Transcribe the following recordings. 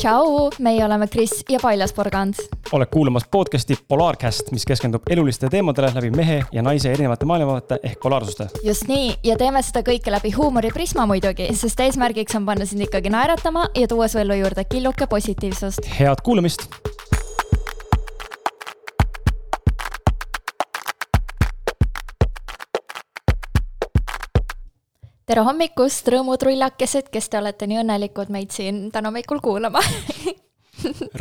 tšau, meie oleme Kris ja Paljas Porgand. oled kuulamas podcast'i Polaarcast, mis keskendub elulistele teemadele läbi mehe ja naise erinevate maailmavaate ehk polaarsuste. just nii, ja teeme seda kõike läbi huumoriprisma muidugi, sest eesmärgiks on panna sind ikkagi naeratama ja tuua su ellu juurde killuke positiivsust. head kuulamist tere hommikust, rõõmutrullakesed, kes te olete nii õnnelikud meid siin täna hommikul kuulama.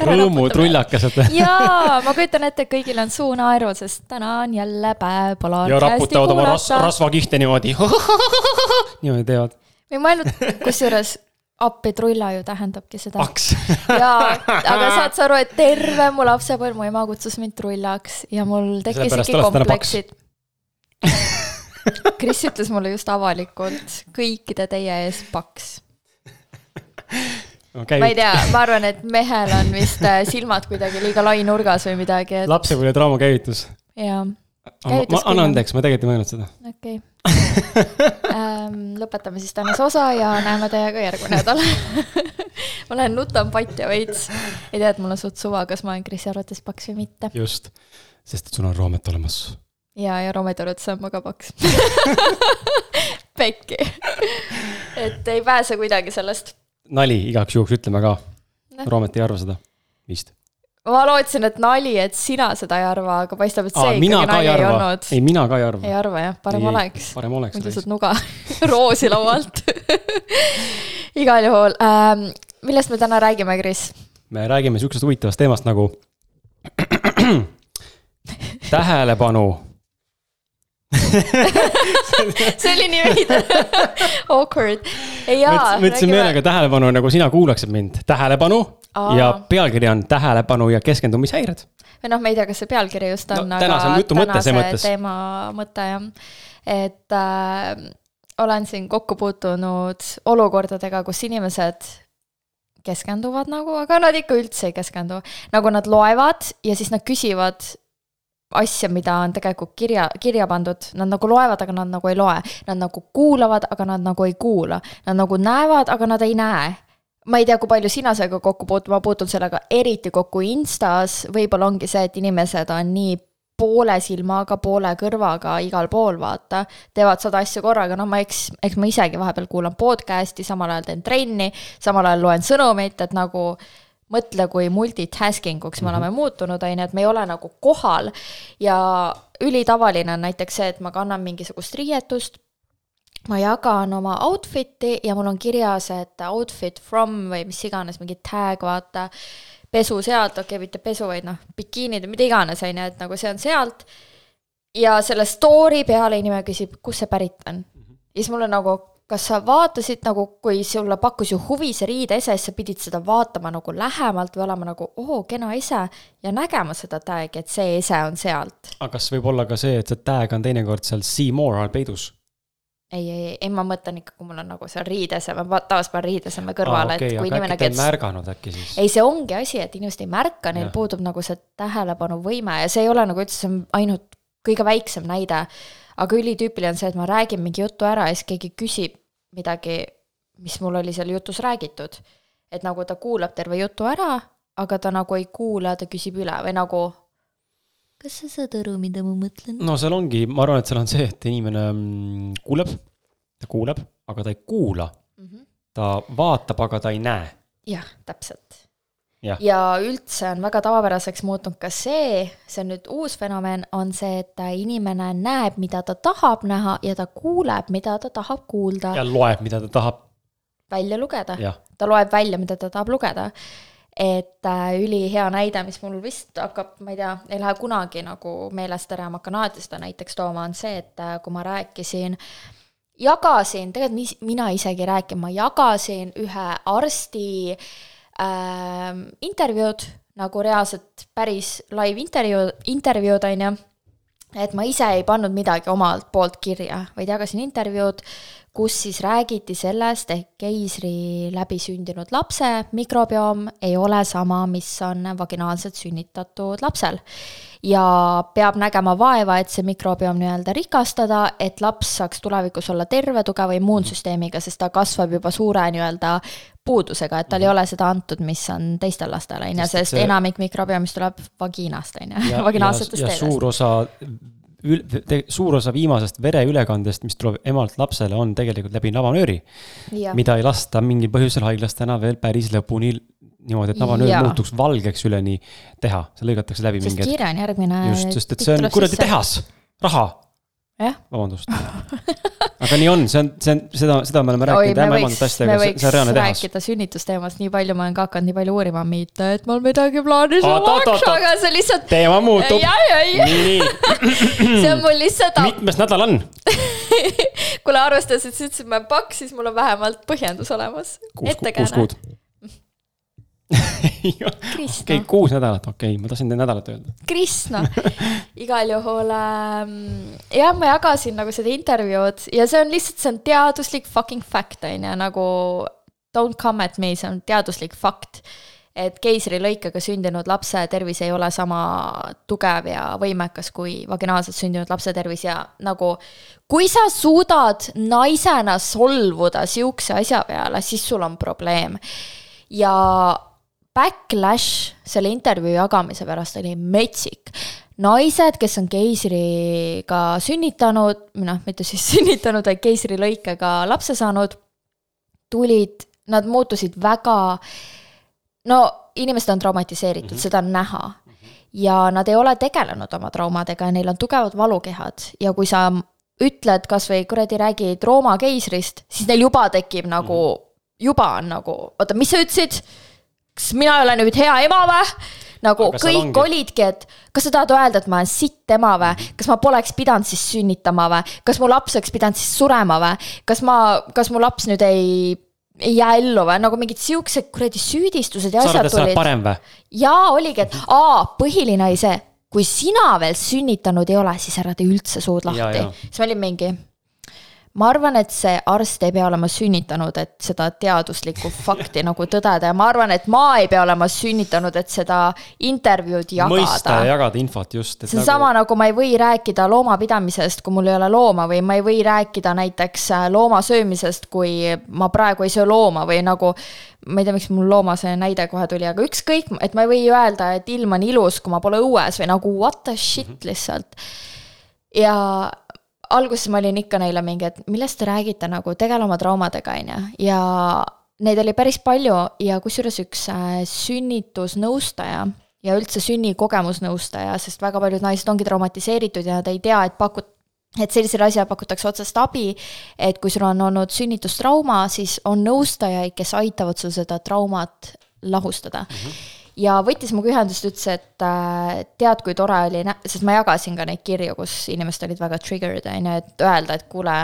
Rõõmutrullakesed jaa, ma kujutan ette, et kõigil on suu naerul, sest täna on jälle päev Polaarcasti ja raputavad oma ras-, rasvakihte niimoodi. Niimoodi teevad. ma ei mõelnud, kusjuures appi trulla ju tähendabki seda. jaa, aga saad sa aru, et terve mu lapsepõlv, mu ema kutsus mind trullaks ja mul tekkisidki kompleksid Kris ütles mulle just avalikult kõikide teie ees paks okay.. ma ei tea, ma arvan, et mehel on vist äh, silmad kuidagi liiga lai nurgas või midagi et.... lapsepõlve trauma käivitus. jaa. ma annan andeks, ma tegelikult ei mõelnud seda. okei okay. ähm,. lõpetame siis tänase osa ja näeme teiega järgmine nädal ma lähen nutan patja veits. ei tea, et mul on suht suva, kas ma olen Krisi arvates paks või mitte. just, sest et sul on roomet olemas ja, ja Romedorut saan ma ka paks Pekki. et ei pääse kuidagi sellest. nali igaks juhuks ütleme ka no.. Roomet ei arva seda, vist. ma lootsin, et nali, et sina seda ei arva, aga paistab, et see Aa, ikkagi nali ei, ei olnud. ei, mina ka ei arva. ei arva jah, parem ei, oleks. parem oleks. muidu saad nuga roosi laualt igal juhul ähm,, millest me täna räägime, Kris? me räägime sihukesest huvitavast teemast nagu tähelepanu see oli nii veider awkward. ma ütlesin meelega tähelepanu, nagu sina kuulaksid mind, tähelepanu Aa. ja pealkiri on tähelepanu ja keskendumishäired. või noh, ma ei tea, kas see pealkiri just on no,, aga tänase mõttes. teema mõte jah, et äh, olen siin kokku puutunud olukordadega, kus inimesed keskenduvad nagu, aga nad ikka üldse ei keskendu. nagu nad loevad ja siis nad küsivad asja, mida on tegelikult kirja, kirja pandud, nad nagu loevad, aga nad nagu ei loe. Nad nagu kuulavad, aga nad nagu ei kuula. Nad nagu näevad, aga nad ei näe. ma ei tea, kui palju sina sellega kokku puutud, ma puutun sellega eriti kokku Instas, võib-olla ongi see, et inimesed on nii poole silmaga, poole kõrvaga igal pool, vaata, teevad sada asja korraga, no ma eks, eks ma isegi vahepeal kuulan podcast'i, samal ajal teen trenni, samal ajal loen sõnumit, et nagu mõtle, kui multitasking uks me mm -hmm. oleme muutunud, on ju, et me ei ole nagu kohal ja ülitavaline on näiteks see, et ma kannan mingisugust riietust, ma jagan oma outfit'i ja mul on kirjas, et outfit from või mis iganes, mingi tag, vaata, pesu sealt, okei okay,, mitte pesu, vaid noh, bikiinid või mida iganes, on ju, et nagu see on sealt, ja selle story peale inimene küsib, kust see pärit on. ja siis mul on nagu kas sa vaatasid nagu, kui sulle pakkus ju huvi see riideese, siis sa pidid seda vaatama nagu lähemalt või olema nagu oo, kena ese ja nägema seda tag'i, et see ese on sealt. aga kas võib olla ka see, et see tag on teinekord seal see more all peidus? ei, ei, ei, ma mõtlen ikka, kui mul on nagu seal riidese, ma tavaliselt panen riideseme kõrvale ah,, okay, et kui inimene kes. märganud äkki siis? ei, see ongi asi, et inimesed ei märka, neil ja. puudub nagu see tähelepanuvõime ja see ei ole nagu üldse, see on ainult kõige väiksem näide aga ülitüüpiline on see, et ma räägin mingi jutu ära ja siis keegi küsib midagi, mis mul oli seal jutus räägitud. et nagu ta kuulab terve jutu ära, aga ta nagu ei kuula, ta küsib üle või nagu kas sa saad aru, mida ma mõtlen? no seal ongi, ma arvan, et seal on see, et inimene mm, kuuleb, ta kuuleb, aga ta ei kuula mm. -hmm. ta vaatab, aga ta ei näe. jah, täpselt ja. ja üldse on väga tavapäraseks muutunud ka see, see on nüüd uus fenomen, on see, et inimene näeb, mida ta tahab näha ja ta kuuleb, mida ta tahab kuulda. ja loeb, mida ta tahab. välja lugeda. ta loeb välja, mida ta tahab lugeda. et äh, ülihea näide, mis mul vist hakkab, ma ei tea, ei lähe kunagi nagu meelest ära ma hakkan alati seda näiteks tooma, on see, et äh, kui ma rääkisin jagasin, tegelikult mis, mina isegi rääkinud, ma jagasin ühe arsti äh, äh, intervjuud, nagu reaalselt päris live intervjuu, intervjuud, on ju, et ma ise ei pannud midagi omalt poolt kirja, vaid jagasin intervjuud, kus siis räägiti sellest, et keisri läbi sündinud lapse mikrobiom ei ole sama, mis on vaginaalselt sünnitatud lapsel. ja peab nägema vaeva, et see mikrobiom nii-öelda rikastada, et laps saaks tulevikus olla terve, tugeva immuunsüsteemiga, sest ta kasvab juba suure nii-öelda puudusega, et tal ei mhm. ole seda antud, mis on teistel lastel, on ju, sest see... enamik mikrobiomist tuleb vagiinast, on ju, vaginaalsetest teedest. suur osa suur osa viimasest vereülekandest, mis tuleb emalt lapsele, on tegelikult läbi nabanööri. mida ei lasta mingil põhjusel haiglas täna veel päris lõpuni niimoodi, et nabanöör ja. muutuks valgeks üleni teha, see lõigatakse läbi sest kiire on järgmine. just, sest et see on kuradi tehas, raha vabandust aga nii on, see on, see on, seda, seda me oleme rääkinud ämmaemandate asjadega, see, see on reaalne tehas. rääkida sünnitusteemast, nii palju ma olen ka hakanud nii palju uurima, mitte et mul midagi plaanis oleks, aga see lihtsalt. teema muutub. see on mul lihtsalt. mitmes nädal on kuule, arvestades, et sa ütlesid, et ma olen paks, siis mul on vähemalt põhjendus olemas. kuus kuud okei kuus nädalat, okei okay,, ma tahtsin nädalat öelda. Kristna, igal juhul ähm, jah, ma jagasin nagu seda intervjuud ja see on lihtsalt, see on teaduslik fucking fact, on ju, nagu don't come at me, see on teaduslik fakt. et keisrilõikega sündinud lapse tervis ei ole sama tugev ja võimekas kui vaginaalselt sündinud lapse tervis ja nagu kui sa suudad naisena solvuda sihukese asja peale, siis sul on probleem ja backlash selle intervjuu jagamise pärast oli metsik. naised, kes on keisriga sünnitanud, noh, mitte siis sünnitanud, vaid keisrilõikega lapse saanud, tulid, nad muutusid väga, no inimesed on traumatiseeritud mm, -hmm. seda on näha. ja nad ei ole tegelenud oma traumadega ja neil on tugevad valukehad ja kui sa ütled kasvõi kuradi räägi Rooma keisrist, siis neil juba tekib nagu mm, -hmm. juba on nagu, oota, mis sa ütlesid kas mina ei ole nüüd hea ema või? nagu Aga kõik olidki, et kas sa tahad öelda, et ma olen sitt ema või, kas ma poleks pidanud siis sünnitama või, kas mu laps oleks pidanud siis surema või, kas ma, kas mu laps nüüd ei ei jää ellu või, nagu mingid siuksed kuradi süüdistused ja asjad tulid. parem või? jaa, oligi, et aa, põhiline oli see, kui sina veel sünnitanud ei ole, siis ära tee üldse suud lahti. siis ma olin mingi ma arvan, et see arst ei pea olema sünnitanud, et seda teaduslikku fakti nagu tõdeda ja ma arvan, et ma ei pea olema sünnitanud, et seda intervjuud jagada. mõista ja jagada infot just. see on nagu... sama nagu ma ei või rääkida loomapidamisest, kui mul ei ole looma või ma ei või rääkida näiteks äh, looma söömisest, kui ma praegu ei söö looma või nagu ma ei tea, miks mul looma see näide kohe tuli, aga ükskõik, et ma ei või öelda, et ilm on ilus, kui ma pole õues või nagu what the shit mhm. lihtsalt. ja alguses ma olin ikka neile mingi, et millest te räägite nagu, tegele oma traumadega, on ju, ja neid oli päris palju ja kusjuures üks äh, sünnitusnõustaja ja üldse sünnikogemusnõustaja, sest väga paljud naised ongi traumatiseeritud ja nad ei tea, et pakut-, et sellisele asjale pakutakse otsest abi, et kui sul on olnud sünnitustrauma, siis on nõustajaid, kes aitavad sul seda traumat lahustada mm. -hmm ja võttis minuga ühendust, ütles, et äh, tead, kui tore oli, sest ma jagasin ka neid kirju, kus inimesed olid väga triggered, on ju, et öelda, et kuule,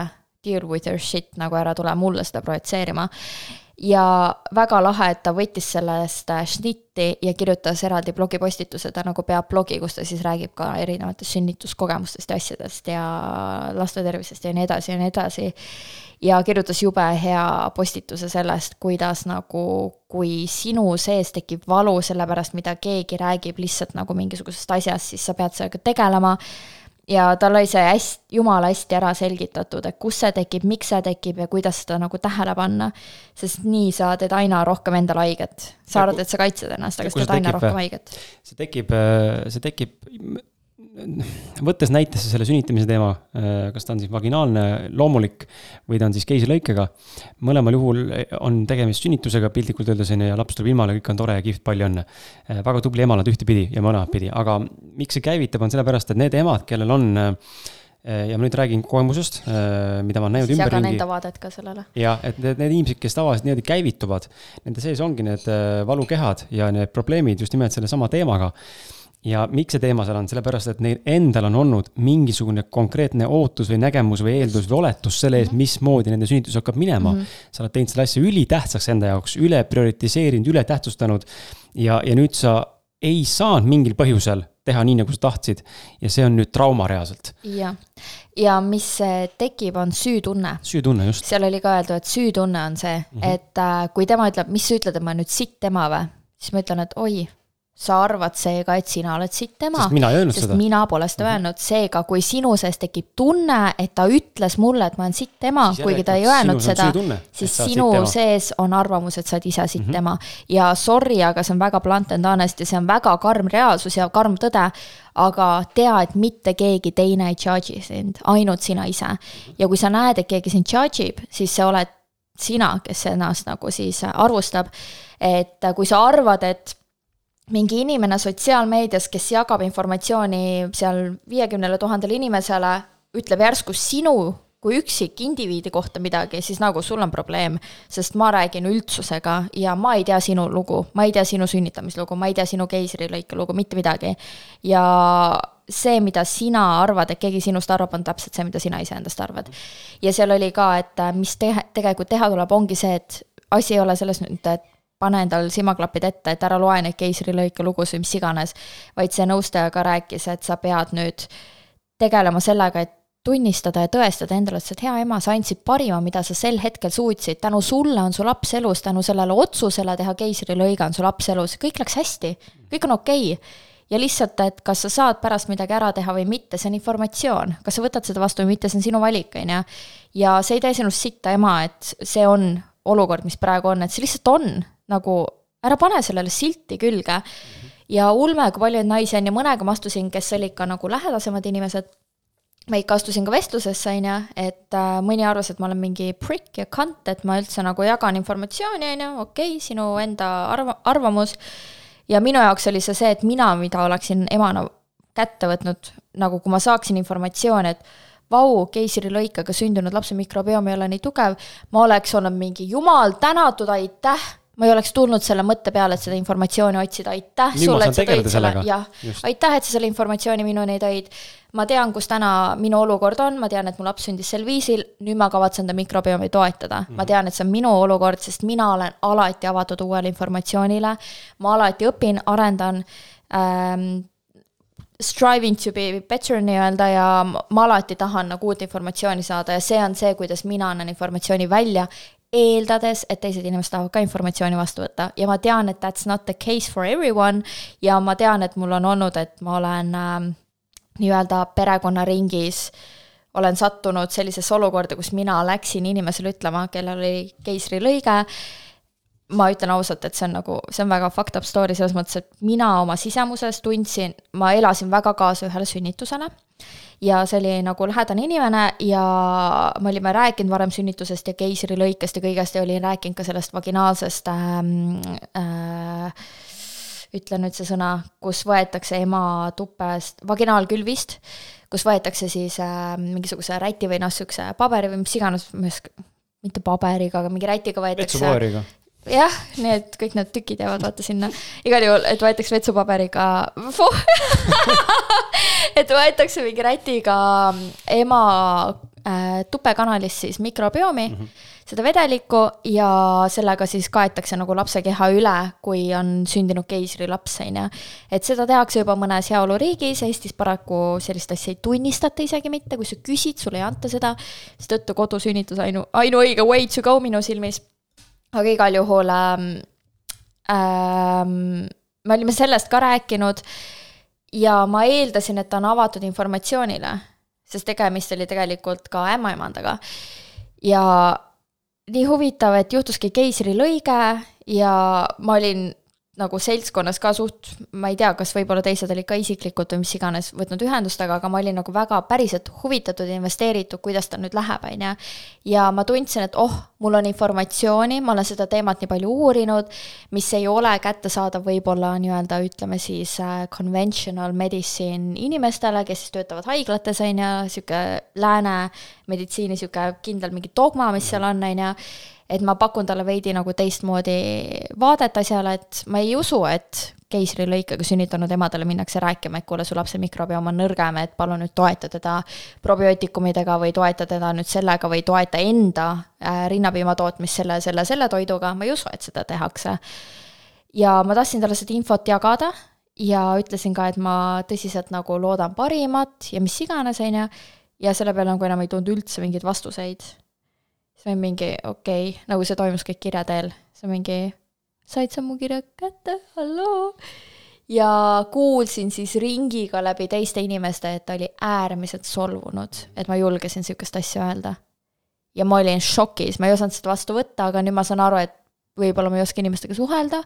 deal with your shit, nagu ära tule mulle seda projitseerima. Ja väga lahe, et ta võttis sellest äh, šnitti ja kirjutas eraldi blogipostituse, ta nagu peab blogi, kus ta siis räägib ka erinevatest sünnituskogemustest ja asjadest ja laste tervisest ja nii edasi ja nii edasi ja kirjutas jube hea postituse sellest, kuidas nagu, kui sinu sees tekib valu selle pärast, mida keegi räägib lihtsalt nagu mingisugusest asjast, siis sa pead sellega tegelema. Ja tal oli see hästi, jumala hästi ära selgitatud, et kus see tekib, miks see tekib ja kuidas seda nagu tähele panna. sest nii sa teed aina rohkem endale haiget. sa arvad, et sa kaitsed ennast, aga sa teed aina rohkem haiget. see tekib, see tekib võttes näitesse selle sünnitamise teema, äh, kas ta on siis vaginaalne, loomulik või ta on siis keisrilõikega. mõlemal juhul on tegemist sünnitusega piltlikult öeldes on ju ja laps tuleb ilmale, kõik on tore ja kihvt, palju õnne. Äh, väga tubli ema nad ühtepidi ja mõlemat pidi, aga miks see käivitab, on sellepärast, et need emad, kellel on äh, ja ma nüüd räägin kogemusest, mida ma olen näinud ümberringi. jagan enda vaadet ka sellele. jah, et need, need inimesed, kes tavaliselt niimoodi käivituvad, nende sees ongi need valukehad ja need probleemid just nimelt sellesama teemaga ja miks see teema seal on, sellepärast et neil endal on olnud mingisugune konkreetne ootus või nägemus või eeldus või oletus selle ees, mhm. mismoodi nende sünnitus hakkab minema mm. -hmm. sa oled teinud selle asja ülitähtsaks enda jaoks, üle prioritiseerinud, üle tähtsustanud. ja, ja nüüd sa ei saanud mingil põhjusel teha nii, nagu sa tahtsid. ja see on nüüd trauma reaalselt. jah, ja mis äh, tekib, on süütunne. süütunne, just. seal oli ka öeldud, et süütunne on see mm, -hmm. et äh, kui tema ütleb, mis sa ütled, et ma nüüd sitt ema või, siis ma ütlen, et oi sa arvad seega, et sina oled sitt ema. sest mina ei öelnud sest seda. mina pole seda -hmm. öelnud, seega kui sinu sees tekib tunne, et ta ütles mulle, et ma olen sitt ema, kuigi ta ei öelnud seda, siis sinu sees on arvamus, et sa oled ise sitt mm -hmm. ema. ja sorry, aga see on väga blunt and honest ja see on väga karm reaalsus ja karm tõde, aga tea, et mitte keegi teine ei judge'i sind, ainult sina ise. ja kui sa näed, et keegi sind judge ib, siis see oled sina, kes ennast nagu siis arvustab. et kui sa arvad, et mingi inimene sotsiaalmeedias, kes jagab informatsiooni seal viiekümnele tuhandele inimesele, ütleb järsku sinu kui üksik indiviidi kohta midagi, siis nagu sul on probleem. sest ma räägin üldsusega ja ma ei tea sinu lugu, ma ei tea sinu sünnitamislugu, ma ei tea sinu keisrilõike lugu, mitte midagi. ja see, mida sina arvad, et keegi sinust arvab, on täpselt see, mida sina iseendast arvad. ja seal oli ka, et mis teha, tegelikult teha tuleb, ongi see, et asi ei ole selles nüüd, et pane endal silmaklapid ette, et ära loe neid keisrilõike lugusid, mis iganes. vaid see nõustaja ka rääkis, et sa pead nüüd tegelema sellega, et tunnistada ja tõestada endale, et sa oled hea ema, sa andsid parima, mida sa sel hetkel suutsid, tänu sulle on su laps elus, tänu sellele otsusele teha keisrilõige on su laps elus, kõik läks hästi, kõik on okei okay. ja lihtsalt, et kas sa saad pärast midagi ära teha või mitte, see on informatsioon, kas sa võtad seda vastu või mitte, see on sinu valik, on ju. ja see ei tee sinust sitta ema, et see on olukord, mis praegu on, et see lihtsalt on nagu ära pane sellele silti külge. ja ulme, kui palju neid naisi on ja mõnega ma astusin, kes olid ka nagu lähedasemad inimesed, meiega astusin ka vestlusesse, on ju, et äh, mõni arvas, et ma olen mingi prick ja kant, et ma üldse nagu jagan informatsiooni, on ju, okei okay,, sinu enda arva, arvamus, ja minu jaoks oli see see, et mina, mida oleksin emana kätte võtnud, nagu kui ma saaksin informatsiooni, et vau, keisrilõikega sündinud lapse mikrobiom ei ole nii tugev, ma oleks olnud mingi jumal tänatud, aitäh ma ei oleks tulnud selle mõtte peale, et seda informatsiooni otsida, aitäh Nüüd sulle, et sa tõid selle, jah, aitäh, et sa selle informatsiooni minuni tõid. ma tean, kus täna minu olukord on, ma tean, et mu laps sündis sel viisil, nüüd ma kavatsen ta mikrobiomi toetada. Mm. -hmm. ma tean, et see on minu olukord, sest mina olen alati avatud uuele informatsioonile, ma alati õpin, arendan ähm, striving to be better nii-öelda ja ma alati tahan nagu uut informatsiooni saada ja see on see, kuidas mina annan informatsiooni välja eeldades, et teised inimesed tahavad ka informatsiooni vastu võtta. Ja ma tean, et that's not the case for everyone. Ja ma tean, et mul on olnud, et ma olen äh, nii-öelda perekonnaringis olen sattunud sellisesse olukorda, kus mina läksin inimesele ütlema, kellel oli keisrilõige, ma ütlen ausalt, et see on nagu, see on väga fucked up story selles mõttes, et mina oma sisemuses tundsin, ma elasin väga kaasa ühele sünnitusele ja see oli nagu lähedane inimene ja me olime rääkinud varem sünnitusest ja keisrilõikest ja kõigest ja olin rääkinud ka sellest vaginaalsest ähm, äh, ütle nüüd see sõna, kus võetakse ema tupest, vaginaalkülvist, kus võetakse siis äh, mingisuguse räti või noh, niisuguse paberi või mis iganes, mitte paberiga, aga mingi rätiga võetakse. vetsupaberiga jah, need kõik need tükid jäävad vaata sinna, igal juhul, et võetakse vetsupaberiga et võetakse mingi rätiga ema äh, tupekanalist siis mikrobiomi mm, -hmm. seda vedelikku ja sellega siis kaetakse nagu lapse keha üle, kui on sündinud keisrilaps, on ju. et seda tehakse juba mõnes heaoluriigis, Eestis paraku sellist asja ei tunnistata isegi mitte, kui sa küsid, sulle ei anta seda, seetõttu kodusünnitus ainu, ainuõige way to go minu silmis aga igal juhul ähm, ähm, me olime sellest ka rääkinud ja ma eeldasin, et ta on avatud informatsioonile, sest tegemist oli tegelikult ka ämmaemandaga. ja nii huvitav, et juhtuski keisrilõige ja ma olin nagu seltskonnas ka suht, ma ei tea, kas võib-olla teised olid ka isiklikult või mis iganes võtnud ühendust, aga, aga ma olin nagu väga päriselt huvitatud ja investeeritud, kuidas tal nüüd läheb, on ju. ja ma tundsin, et oh, mul on informatsiooni, ma olen seda teemat nii palju uurinud, mis ei ole kättesaadav võib-olla nii-öelda ütleme siis äh, conventional medicine inimestele, kes siis töötavad haiglates, on ju, niisugune lääne meditsiini niisugune kindel mingi dogma, mis seal on, on ju et ma pakun talle veidi nagu teistmoodi vaadet asjale, et ma ei usu, et keisrilõikega sünnitanud emadele minnakse rääkima, et kuule, su lapse mikrobiom on nõrgem, et palun nüüd toeta teda probiootikumidega või toeta teda nüüd sellega või toeta enda äh, rinnapiima tootmist selle, selle, selle toiduga, ma ei usu, et seda tehakse. ja ma tahtsin talle seda infot jagada ja ütlesin ka, et ma tõsiselt nagu loodan parimat ja mis iganes, on ju ja selle peale nagu enam ei tulnud üldse mingeid vastuseid. Ma olin mingi, okei okay,, nagu see toimus kõik kirja teel, siis mingi, said sa mu kirja kätte, halloo? ja kuulsin siis ringiga läbi teiste inimeste, et ta oli äärmiselt solvunud, et ma julgesin niisugust asja öelda. ja ma olin šokis, ma ei osanud seda vastu võtta, aga nüüd ma saan aru, et võib-olla ma ei oska inimestega suhelda,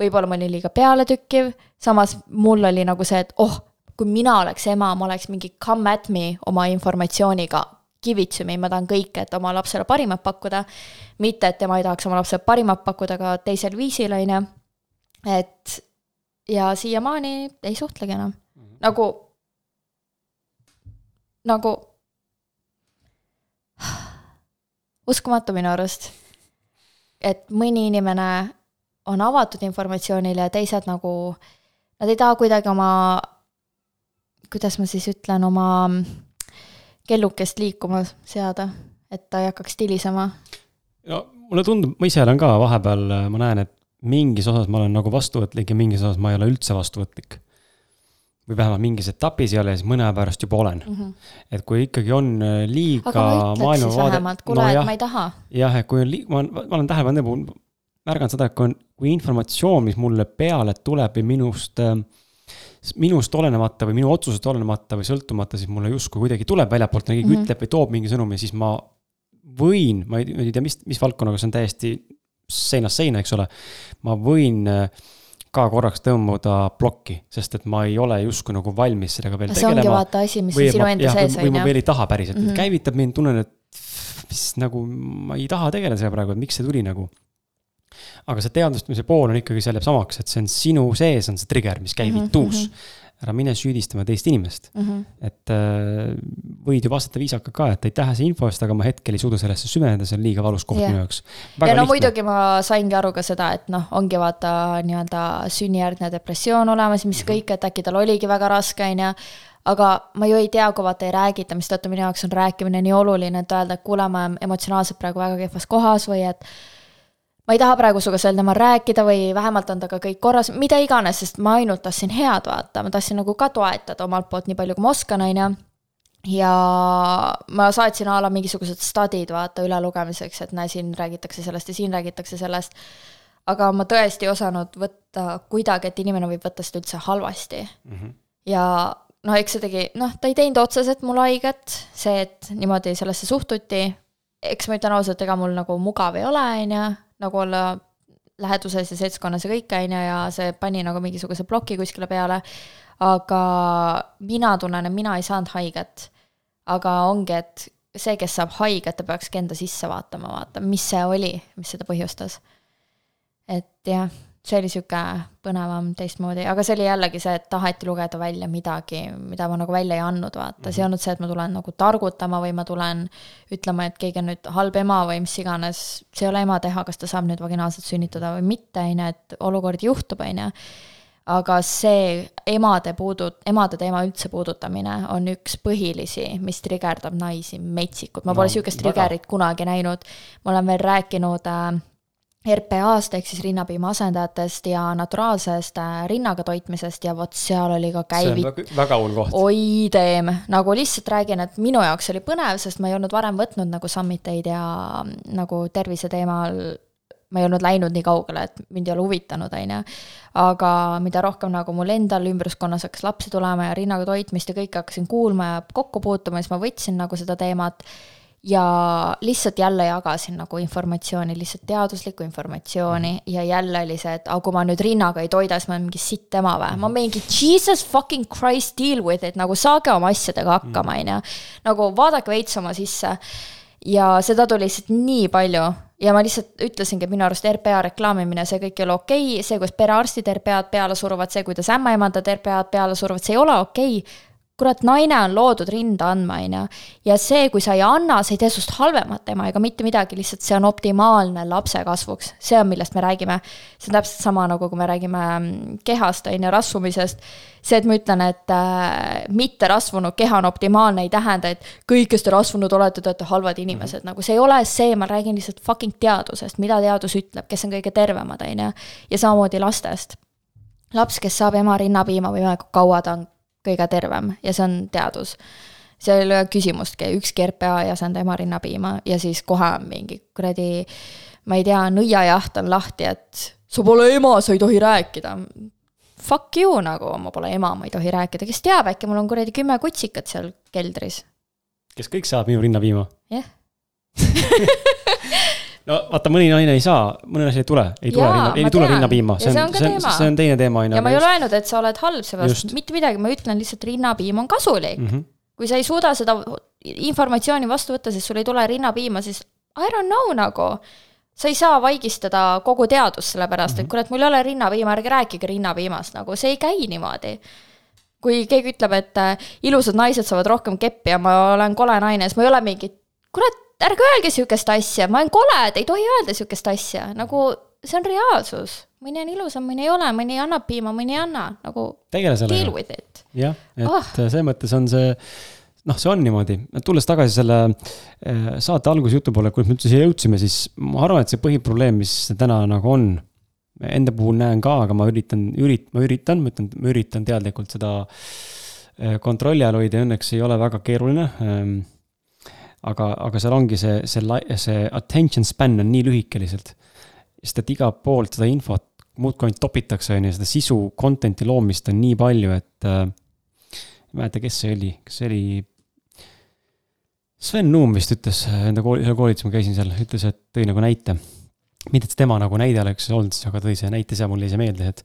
võib-olla ma olin liiga pealetükkiv, samas mul oli nagu see, et oh, kui mina oleks ema, ma oleks mingi come at me oma informatsiooniga, kivitsumi, ma tahan kõike, et oma lapsele parimat pakkuda, mitte et tema ei tahaks oma lapsele parimat pakkuda ka teisel viisil, on ju, et ja siiamaani ei suhtlegi enam. Mm, -hmm. nagu, nagu uskumatu minu arust, et mõni inimene on avatud informatsioonile ja teised nagu, nad ei taha kuidagi oma kuidas ma siis ütlen, oma kellukest liikuma seada, et ta ei hakkaks tilisema? no mulle tundub, ma ise olen ka vahepeal, ma näen, et mingis osas ma olen nagu vastuvõtlik ja mingis osas ma ei ole üldse vastuvõtlik. või vähemalt mingis etapis ei ole, siis mõne aja pärast juba olen mm. -hmm. et kui ikkagi on äh, liiga maailmavaade. kuule no,, et ma ei taha. jah, et kui on liiga, ma, olen tähele pannud, märganud seda, et kui on, kui informatsioon, mis mulle peale tuleb või minust äh, minust olenemata või minu otsusest olenemata või sõltumata, siis mulle justkui kuidagi tuleb väljapoolt, keegi mm -hmm. ütleb või toob mingi sõnumi, siis ma võin, ma ei, ma ei tea, mis, mis valdkonnaga, see on täiesti seinast seina, eks ole. ma võin äh, ka korraks tõmbuda plokki, sest et ma ei ole justkui nagu valmis sellega veel see tegelema. see ongi vaata asi, mis sinu enda sees, on või ma veel ei taha päriselt mm, -hmm. käivitab mind, tunnen, et mis nagu ma ei taha tegeleda sellega praegu, et miks see tuli nagu aga see teadvustamise pool on ikkagi, seal jääb samaks, et see on sinu sees, on see trigger, mis käivitus mm. -hmm ära mine süüdistama teist inimest mm. -hmm. et äh, võid ju vastata viisakalt ka, et aitäh see info eest, aga ma hetkel ei suuda sellesse süveneda, see on liiga valus koht yeah. minu jaoks. ja no lihtne. muidugi ma saingi aru ka seda, et noh, ongi vaata nii-öelda sünnijärgne depressioon olemas, mis mm -hmm. kõik, et äkki tal oligi väga raske, on ju aga ma ju ei tea, kui vaata ei räägita, mistõttu minu jaoks on rääkimine nii oluline, et öelda, et kuule, ma olen emotsionaalselt praegu väga kehvas kohas või et ma ei taha praegu sinuga sel teemal rääkida või vähemalt on temaga kõik korras, mida iganes, sest ma ainult tahtsin head vaata, ma tahtsin nagu ka toetada omalt poolt nii palju, kui ma oskan, on ju. ja ma saatsin a la mingisugused stadid vaata ülelugemiseks, et näe, siin räägitakse sellest ja siin räägitakse sellest. aga ma tõesti ei osanud võtta kuidagi, et inimene võib võtta seda üldse halvasti mm. -hmm. ja noh, eks see tegi, noh, ta ei teinud otseselt mulle haiget, see, et niimoodi sellesse suhtuti, eks ma ütlen ausalt, ega mul nagu mugav ei ole, on ju nagu olla läheduses ja seltskonnas ja kõike, on ju, ja see pani nagu mingisuguse ploki kuskile peale, aga mina tunnen, et mina ei saanud haiget. aga ongi, et see, kes saab haiget, ta peakski enda sisse vaatama, vaata, mis see oli, mis seda põhjustas. et jah see oli niisugune põnevam teistmoodi, aga see oli jällegi see, et taheti lugeda välja midagi, mida ma nagu välja ei andnud, vaata. Mm, -hmm. see ei olnud see, et ma tulen nagu targutama või ma tulen ütlema, et keegi on nüüd halb ema või mis iganes, see ei ole ema teha, kas ta saab nüüd vaginaalselt sünnitada või mitte, on ju, et olukord juhtub, on ju. aga see emade puudu-, emade teema üldse puudutamine on üks põhilisi, mis trigerdab naisi metsikult, ma pole niisugust no, triggerit kunagi näinud, ma olen veel rääkinud äh, RPA-st ehk siis rinnapiima asendajatest ja naturaalsest äh, rinnaga toitmisest ja vot seal oli ka käivi-. väga, väga hull koht. oi teem, nagu lihtsalt räägin, et minu jaoks oli põnev, sest ma ei olnud varem võtnud nagu summiteid ja mm, nagu tervise teemal ma ei olnud läinud nii kaugele, et mind ei ole huvitanud, on ju. aga mida rohkem nagu mul endal ümbruskonnas hakkas lapsi tulema ja rinnaga toitmist ja kõike hakkasin kuulma ja kokku puutuma, siis ma võtsin nagu seda teemat ja lihtsalt jälle jagasin nagu informatsiooni, lihtsalt teaduslikku informatsiooni mhm. ja jälle oli see, et aga kui ma nüüd rinnaga ei toida, siis ma olen mingi sitt ema või, ma mhm. mingi jesus fucking christ deal with it, nagu saage oma asjadega hakkama, mhm. on ju. nagu vaadake veits oma sisse. ja seda tuli lihtsalt nii palju ja ma lihtsalt ütlesingi, et minu arust RPA reklaamimine, see kõik ei ole okei okay., see, kuidas perearstid RPA-d peale suruvad, see, kuidas ämmaemandad RPA-d peale suruvad, see ei ole okei okay kurat, naine on loodud rinda andma, on ju. ja see, kui sa ei anna, see ei tee sinust halvemat ema ega mitte midagi, lihtsalt see on optimaalne lapse kasvuks. see on, millest me räägime. see on täpselt sama nagu, kui me räägime mm, kehast, on ju, rasvumisest. see, et ma ütlen, et äh, mitterasvunud keha on optimaalne, ei tähenda, et kõik, kes te rasvunud olete, te olete halvad inimesed, nagu see ei ole see, ma räägin lihtsalt fucking teadusest, mida teadus ütleb, kes on kõige tervemad, on ju. ja samamoodi lastest laps, kes saab ema rinnapiima võimalikult kaua, ta on kõige tervem ja see on teadus. seal ei ole küsimustki, ükski RPA ei asenda ema rinnapiima ja siis kohe on mingi kuradi, ma ei tea, nõiajaht on lahti, et sa pole ema, sa ei tohi rääkida. Fuck you nagu, ma pole ema, ma ei tohi rääkida, kes teab, äkki mul on kuradi kümme kutsikat seal keldris. kes kõik saavad minu rinnapiima? jah no vaata, mõni naine ei saa, mõni naine ei tule, ei tule ei tule rinnapiima, see see on, see on, see on teine teema, on ju. ja ma ei ole öelnud, et sa oled halb seepärast, Just. mitte midagi, ma ütlen lihtsalt, rinnapiim on kasulik mm. mm. -hmm. kui sa ei suuda seda informatsiooni vastu võtta, sest sul ei tule rinnapiima, siis I don't know nagu. sa ei saa vaigistada kogu teadust, sellepärast et kurat, mul ei ole rinnapiima, ärge rääkige rinnapiimast, nagu see ei käi niimoodi. kui keegi ütleb, et äh, ilusad naised saavad rohkem keppi ja ma olen kole naine, siis ma ei ole mingi, kurat, ärge öelge sihukest asja, ma olen kole, te ei tohi öelda sihukest asja, nagu see on reaalsus. mõni on ilusam, mõni ei ole, mõni annab piima, mõni ei anna, nagu tegele deal sellega. with it. jah, et oh. selles mõttes on see, noh, see on niimoodi. tulles tagasi selle eh, saate alguse jutu poole, kuidas me üldse siia jõudsime, siis ma arvan, et see põhiprobleem, mis täna nagu on, enda puhul näen ka, aga ma üritan, ürit-, ma üritan, ma ütlen, ma üritan teadlikult seda eh, kontrolli all hoida ja õnneks ei ole väga keeruline ehm, aga, aga seal ongi see, see, see attention span on nii lühike lihtsalt. sest et igalt poolt seda infot muudkui ainult topitakse, on ju, seda sisu, content'i loomist on nii palju, et äh, ei mäleta, kes see oli, kas see oli. Sven Nuum vist ütles äh, enda kooli, seal koolitusel ma käisin seal, ütles, et tõi nagu näite. mitte, et tema nagu näide oleks olnud, aga tõi see näite ise, mul jäi see meelde, et.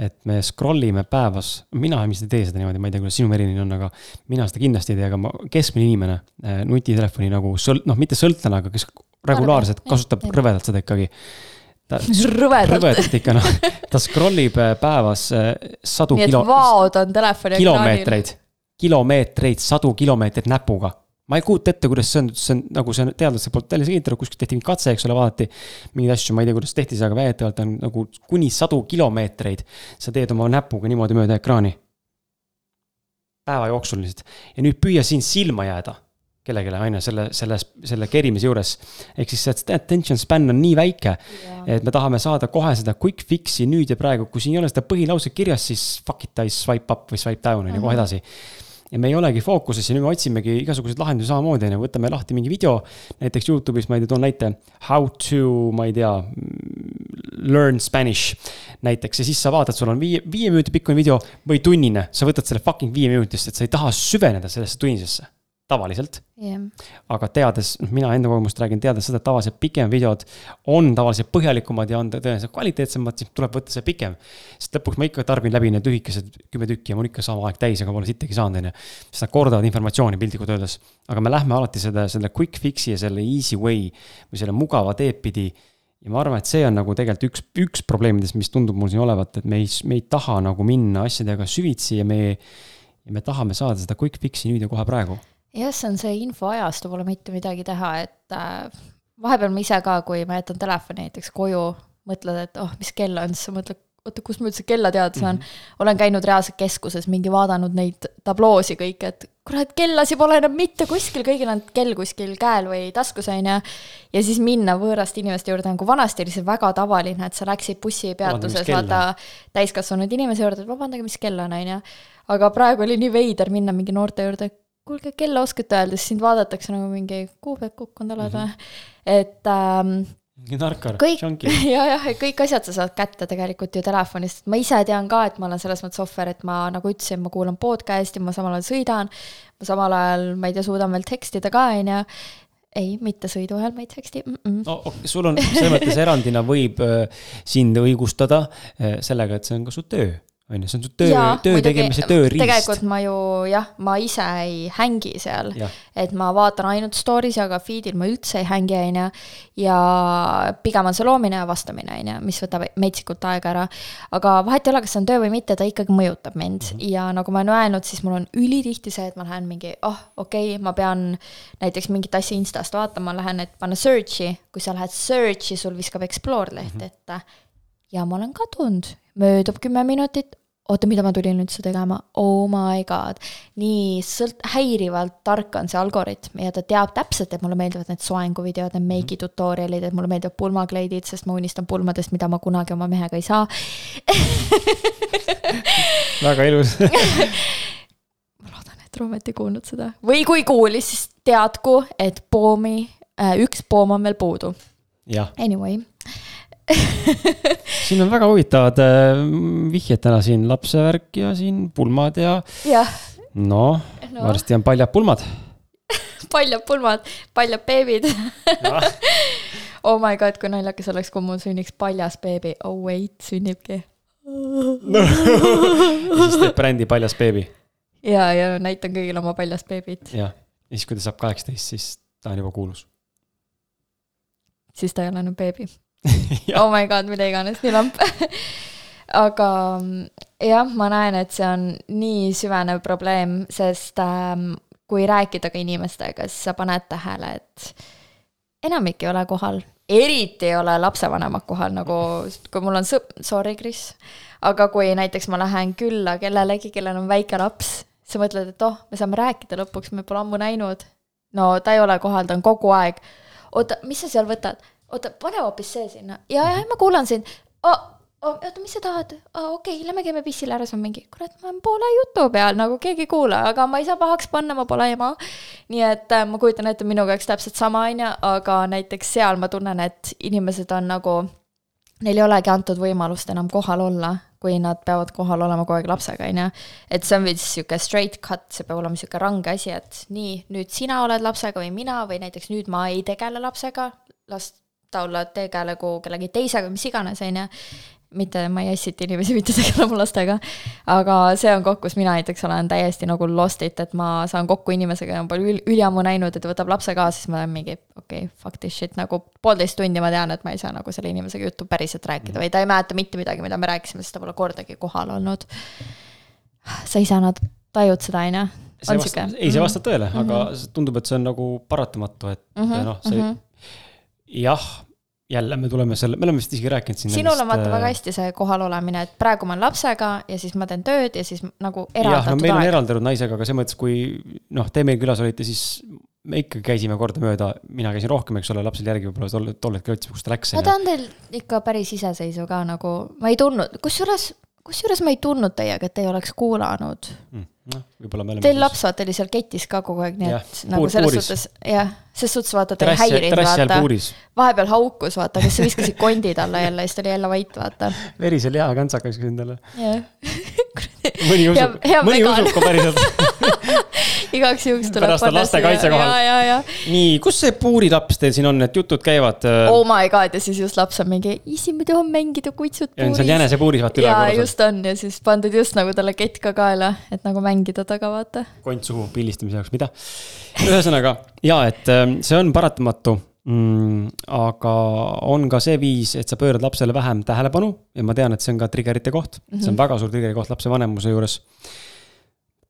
Et me scroll ime päevas, mina ilmselt ei tee seda niimoodi, ma ei tea, kuidas sinu eriline on, aga. mina seda kindlasti ei tee, aga ma, keskmine inimene äh, nutitelefoni nagu sõlt-, noh, mitte sõltlane, aga kes regulaarselt kasutab rõvedalt seda ikkagi rõvedalt. rõvedalt ikka noh, ta scroll ib äh, päevas äh, sadu nii et kilo, vaod on telefoni kilomeetreid, kilomeetreid, sadu kilomeetreid näpuga. Ma ei kujuta ette, kuidas see on, see on nagu see on teadlaste poolt välja selgitatud, kuskilt tehti mingi katse, eks ole, vaadati. mingeid asju, ma ei tea, kuidas tehti see, aga väidetavalt on nagu kuni sadu kilomeetreid. sa teed oma näpuga niimoodi mööda ekraani. päeva jooksul lihtsalt ja nüüd püüa siin silma jääda kellelegi, on ju, selle, selle, selle kerimise juures. ehk siis see attention span on nii väike, et me tahame saada kohe seda quick fix'i nüüd ja praegu, kui siin ei ole seda põhilauset kirjas, siis fuck it, I swipe up või swipe down on ju kohe edasi ja me ei olegi fookuses ja nüüd me otsimegi igasuguseid lahendusi samamoodi, on ju, võtame lahti mingi video. näiteks Youtube'is ma ei tea, toon näite. How to, ma ei tea, learn spanish. näiteks ja siis sa vaatad, sul on viie, viie minuti pikkune video või tunnine. sa võtad selle fucking viie minutist, et sa ei taha süveneda sellesse tunnisesse. Tavaliselt jah, aga teades, noh, mina enda kogemust räägin, teades seda, et tavaliselt pikem videod on tavaliselt põhjalikumad ja on tõenäoliselt kvaliteetsemad, siis tuleb võtta see pikem. sest lõpuks ma ikka tarbin läbi need lühikesed kümme tükki ja mul ikka sama aeg täis, aga pole sittagi saanud, on ju. sest nad kordavad informatsiooni piltlikult öeldes. aga me lähme alati seda, selle quick fix'i ja selle easy way või selle mugava teed pidi. ja ma arvan, et see on nagu tegelikult üks, üks probleemidest, mis tundub mul siin olevat, et me ei, me ei taha nagu minna asjadega süvitsi ja me. ja me tahame saada seda quick fix'i nüüd ja kohe praegu jah, see on see infoajastu, pole mitte midagi teha, et äh, vahepeal ma ise ka, kui ma jätan telefoni näiteks koju, mõtled, et oh, mis kell on, siis sa mõtled, oota, kust ma üldse kella teada saan mm. -hmm. olen käinud reaalselt keskuses mingi vaadanud neid tabloosi kõik, et kurat, kellasi pole enam mitte kuskil, kõigil on kell kuskil käel või taskus, on ju. ja siis minna võõraste inimeste juurde, nagu vanasti oli see väga tavaline, et sa läksid bussipeatuses, vaata täiskasvanud inimese juurde, et vabandage, mis kell on, on ju. aga praegu oli nii veider minna mingi noorte juurde, kuulge, kella oskate öelda, siis sind vaadatakse nagu mingi kuupäev kukkunud oled või. et ähm, mingi narkar, junkie. ja, jah, kõik asjad sa saad kätte tegelikult ju telefonist, ma ise tean ka, et ma olen selles mõttes ohver, et ma nagu ütlesin, ma kuulan podcast'i, ma samal ajal sõidan, ma samal ajal, ma ei tea, suudan veel tekstida ka, on ju. ei, mitte sõidu ajal ma ei teksti mm. -mm. no okay, sul on selles mõttes erandina võib äh, sind õigustada äh, sellega, et see on ka su töö, on ju, see on su töö, töö tegemise tööriist tegelikult. ma ju jah, ma ise ei hängi seal, et ma vaatan ainult story'si, aga feed'il ma üldse ei hängi, on ju. ja pigem on see loomine ja vastamine, on ju, mis võtab metsikult aega ära. aga vahet ei ole, kas see on töö või mitte, ta ikkagi mõjutab mind mm -hmm. ja nagu ma olen öelnud, siis mul on ülitihti see, et ma lähen mingi, oh, okei okay,, ma pean näiteks mingit asja Instast vaatama, lähen, et panna search'i, kui sa lähed search'i, sul viskab explore leht Mhm. ette. ja ma olen kadunud, möödub kümme minutit, oota, mida ma tulin üldse tegema, oh my god. nii sõlt-, häirivalt tark on see algoritm ja ta teab täpselt, et mulle meeldivad need soenguvideod, need meigi tutorial'id, et mulle meeldivad pulmakleidid, sest ma unistan pulmadest, mida ma kunagi oma mehega ei saa. väga ilus. ma loodan, et ometi kuulnud seda või kui kuulis, siis teadku, et poomi äh,, üks poom on veel puudu. Anyway siin on väga huvitavad äh, vihjed täna siin, lapsevärk ja siin pulmad ja jah, noh No. no., varsti on paljad pulmad. paljad pulmad, paljad beebid oh my god, kui naljakas oleks, kui mul sünniks paljas beebi. oh wait, sünnibki. siis teeb brändi Paljas beebi ja, ja näitan kõigile oma paljast beebit, jah, ja siis, kui ta saab kaheksateist, siis ta on juba kuulus. siis ta ei ole enam beebi. Oh my god, mida iganes, nii lamp. aga mm, jah, ma näen, et see on nii süvenev probleem, sest ähm, kui rääkida ka inimestega, siis sa paned tähele, et enamik ei ole kohal, eriti ei ole lapsevanemad kohal, nagu kui mul on sõp-, sorry, Kris, aga kui näiteks ma lähen külla kellelegi, kellel on väike laps, sa mõtled, et oh, me saame rääkida lõpuks, me pole ammu näinud. no ta ei ole kohal, ta on kogu aeg. oota, mis sa seal võtad? oota, pane hoopis see sinna. ja, ja ma kuulan sind oh,. Oh, oota, mis sa tahad oh,? okei okay,, lähme käime pissile ära, siis ma mingi, kurat, ma olen poole jutu peal, nagu keegi ei kuula, aga ma ei saa pahaks panna, ma pole ema. nii et äh, ma kujutan ette, minuga oleks täpselt sama, on ju, aga näiteks seal ma tunnen, et inimesed on nagu, neil ei olegi antud võimalust enam kohal olla, kui nad peavad kohal olema kogu aeg lapsega, on ju. et see on veits sihuke straight cut, see peab olema sihuke range asi, et nii, nüüd sina oled lapsega või mina või näiteks nüüd ma ei tegele lapsega, las ta olla tegelegu kellegi teisega, mis iganes, on ju mitte ma ei ässita inimesi mitte tegelema lastega, aga see on koht, kus mina näiteks olen täiesti nagu lost it, et ma saan kokku inimesega pole üli- üliammu näinud, et võtab lapse kaasa, siis ma olen mingi okei okay,, fuck this shit, nagu poolteist tundi ma tean, et ma ei saa nagu selle inimesega juttu päriselt rääkida või ta ei mäleta mitte midagi, mida me rääkisime, sest ta pole kordagi kohal olnud. sa isana tajud seda, on ju? see vastab, ei, see vastab tõele mm, -hmm. aga tundub, et see on nagu paratamatu, et mm Mhm, -hmm, noh, see mm, -hmm. jah, jälle me tuleme selle, me oleme vist isegi rääkinud siin. sinul on vaata väga hästi see kohal olemine, et praegu ma olen lapsega ja siis ma teen tööd ja siis nagu jah, no eraldatud meil on aeg. eraldatud naisega, aga selles mõttes, kui noh, te meil külas olite, siis me ikkagi käisime kordamööda, mina käisin rohkem, eks ole, lapsel järgi võib-olla tol, tol hetkel otsime, kus ta läks. no ta on teil ikka päris iseseisev ka nagu, ma ei tundnud, kusjuures, kusjuures ma ei tundnud teiega, et te ei oleks kuulanud. noh, võib-olla me oleme. Teil laps vaata oli seal ketis ka kogu aeg, nii et nagu puur- selles puuris. suhtes, jah, ses suhtes vaata ta ei häirinud, vaata. vahepeal haukus, vaata, kes viskasid kondi talle jälle siis ta oli jälle vait, vaata. verisel hea kantsakas endale. jah, mõni usub, mõni vegan. usub ka päriselt. igaks juhuks tuleb Pärast on lastekaitse kohal. ja, ja, ja nii, kus see puurilaps teil siin on, et jutud käivad? oh my god ja siis just laps on mingi, isi, ma tahan mängida kutsud ja on seal jänesepuuris vaata jaa, ülekorras, just on ja siis pandud just nagu talle kett ka kaela, et nagu mängida taga, vaata. kont suhu pildistamise jaoks, mida? ühesõnaga jaa, et ähm, see on paratamatu mm,. aga on ka see viis, et sa pöörad lapsele vähem tähelepanu ja ma tean, et see on ka trigger'ite koht mm, -hmm. see on väga suur trigger'i koht lapsevanemuse juures.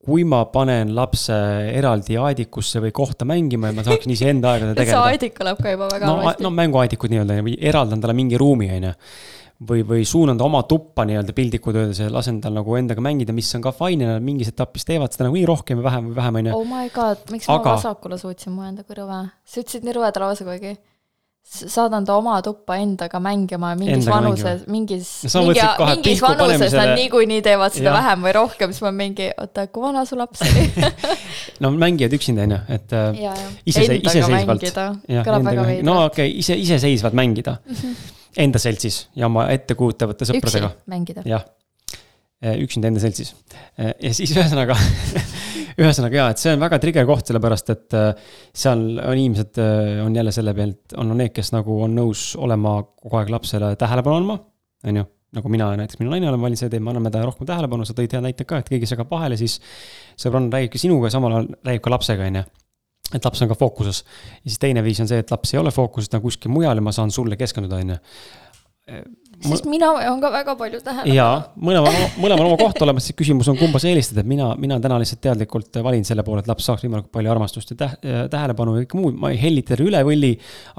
Kui ma panen lapse eraldi aedikusse või kohta mängima ja ma saaksin iseenda aega see tegeleda. aedik kõlab ka juba väga no, halvasti no mänguaedikud nii-öelda või eraldan talle mingi ruumi, on ju. või, või suunan ta oma tuppa nii-öelda piltlikult öeldes ja lasen tal nagu endaga mängida, mis on ka fine ja nad mingis etapis teevad seda nagunii rohkem või vähem või vähem, on ju. oh my god, miks Aga- ma vasakule suutsin mu enda kõrva? sa ütlesid nii rõvedal lausa kuigi. Saadan ta oma tuppa endaga mängima mingis Endaga vanuses, mingis, Ja mingi, mingis vanuses nad niikuinii teevad seda Jah. vähem või rohkem, siis ma mingi, oota, kui vana su laps oli? no mängivad üksinda, on ju, et äh, ja, ja. Isese- iseseisvalt. kõlab väga no veidralt. okei okay,, ise, iseseisvalt mängida enda seltsis ja oma ettekujutavate sõpradega, mängida. jah. Üksinda enda seltsis. ja siis ühesõnaga, ühesõnaga jaa, et see on väga trigger koht, sellepärast et äh, seal on inimesed, on jälle selle pealt, on need, kes nagu on nõus olema kogu aeg lapsele tähelepanu andma, on ju nagu mina näiteks, minu naine olen valinud selle tee, me anname talle rohkem tähelepanu, sa tõid hea näite ka, et keegi segab vahele, siis sõbranna räägibki sinuga ja samal ajal räägib ka lapsega, on ju et laps on ka fookuses ja siis teine viis on see, et laps ei ole fookuses, ta on kuskil mujal ja ma saan sulle keskenduda, on ju. Sest mina vajan ka väga palju tähelepanu. ja mõlemal, mõlemal oma koht olemas, siis küsimus on, kumba sa eelistad, et mina, mina täna lihtsalt teadlikult valin selle poole, et laps saaks võimalikult palju armastust ja täh-, tähelepanu ja kõike muud, ma ei hellita teda üle võlli,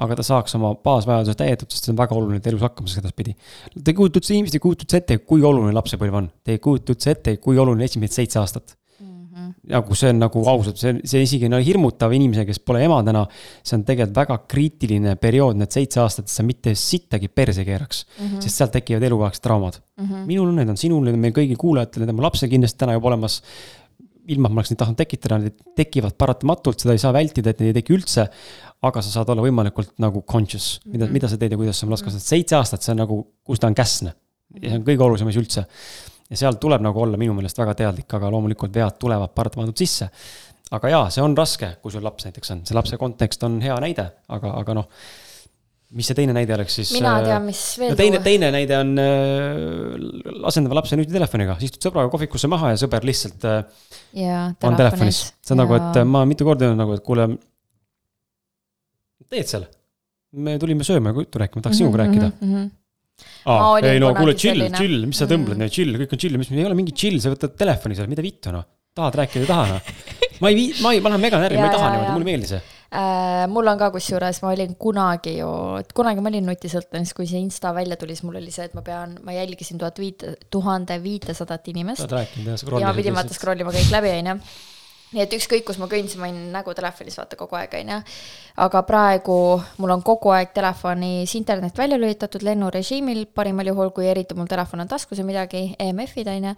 aga ta saaks oma baasvajadused täidetud, sest see on väga oluline, et elus hakkama saaks edaspidi. Te ei kujuta üldse, inimesed ei kujuta üldse ette, kui oluline lapsepõlv on, te ei kujuta üldse ette, kui oluline esimesed seitse aastat nagu see on nagu ausalt, see, see isegi on hirmutav inimesele, kes pole ema täna. see on tegelikult väga kriitiline periood, need seitse aastat, et sa mitte sittagi perse keeraks mm. -hmm. sest sealt tekivad eluaegsed traumad mm. -hmm. minul on need, on sinul, need on meil kõigil kuulajatel, need on mu lapsel kindlasti täna juba olemas. ilma, et ma oleks neid tahtnud tekitada, need tekivad paratamatult, seda ei saa vältida, et neid ei teki üldse. aga sa saad olla võimalikult nagu conscious, mida mm, -hmm. mida sa teed ja kuidas sa oma last kasvatad, seitse aastat, see on nagu, kus ta on käsne. ja see on kõige olulisem asi üldse. Ja seal tuleb nagu olla minu meelest väga teadlik, aga loomulikult vead tulevad paratamatult sisse. aga jaa, see on raske, kui sul laps näiteks on, see lapse kontekst on hea näide, aga, aga noh mis see teine näide oleks siis? mina äh, tean, mis veel no teine, teine näide on äh, asendava lapse nutitelefoniga, istud sõbraga kohvikusse maha ja sõber lihtsalt äh, ja, on telefonis. see on ja. nagu, et äh, ma mitu korda öelnud nagu, et kuule, teed seal? me tulime sööma ja juttu rääkima, tahaks sinuga mm -hmm, rääkida mm. -hmm. Aa, ei no kuule, chill, chill, mis sa tõmbled mm, chill, kõik on chill, mis, ei ole mingi chill, sa võtad telefoni seal, mida vittu noh. tahad rääkida, ei taha noh. ma ei vii-, ma ei, ma lähen mega närvi, ma ei taha niimoodi, mulle ei meeldi see äh,. mul on ka kusjuures, ma olin kunagi ju, kunagi ma olin nutisõltlane, siis kui see Insta välja tuli, siis mul oli see, et ma pean, ma jälgisin tuhat viite, tuhande viitesadat inimest. oled rääkinud jah, ja ma pidin vaata scroll ima kõik läbi, onju nii et ükskõik, kus ma kõndsin, ma olin nägu telefonis vaata kogu aeg, onju. aga praegu mul on kogu aeg telefonis internet välja lülitatud lennurežiimil parimal juhul, kui eriti mul telefon on taskus või midagi, EMF-id onju.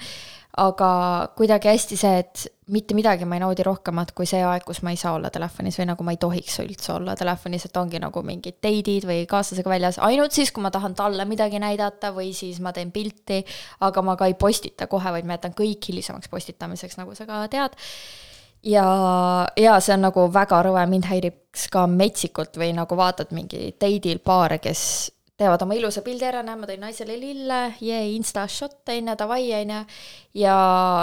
Aga kuidagi hästi see, et mitte midagi ma ei naudi rohkemat kui see aeg, kus ma ei saa olla telefonis või nagu ma ei tohiks üldse olla telefonis, et ongi nagu mingid date'id või kaaslasega väljas, ainult siis, kui ma tahan talle midagi näidata või siis ma teen pilti, aga ma ka ei postita kohe, vaid ma jätan kõik hilisemaks postitamiseks, nagu sa ka tead ja, ja see on nagu väga rõve, mind häiriks ka metsikult või nagu vaatad mingi date'il paare, kes teevad oma ilusa pildi ära, näe, ma tõin naisele lille, jee, insta shot, onju, davai, onju. ja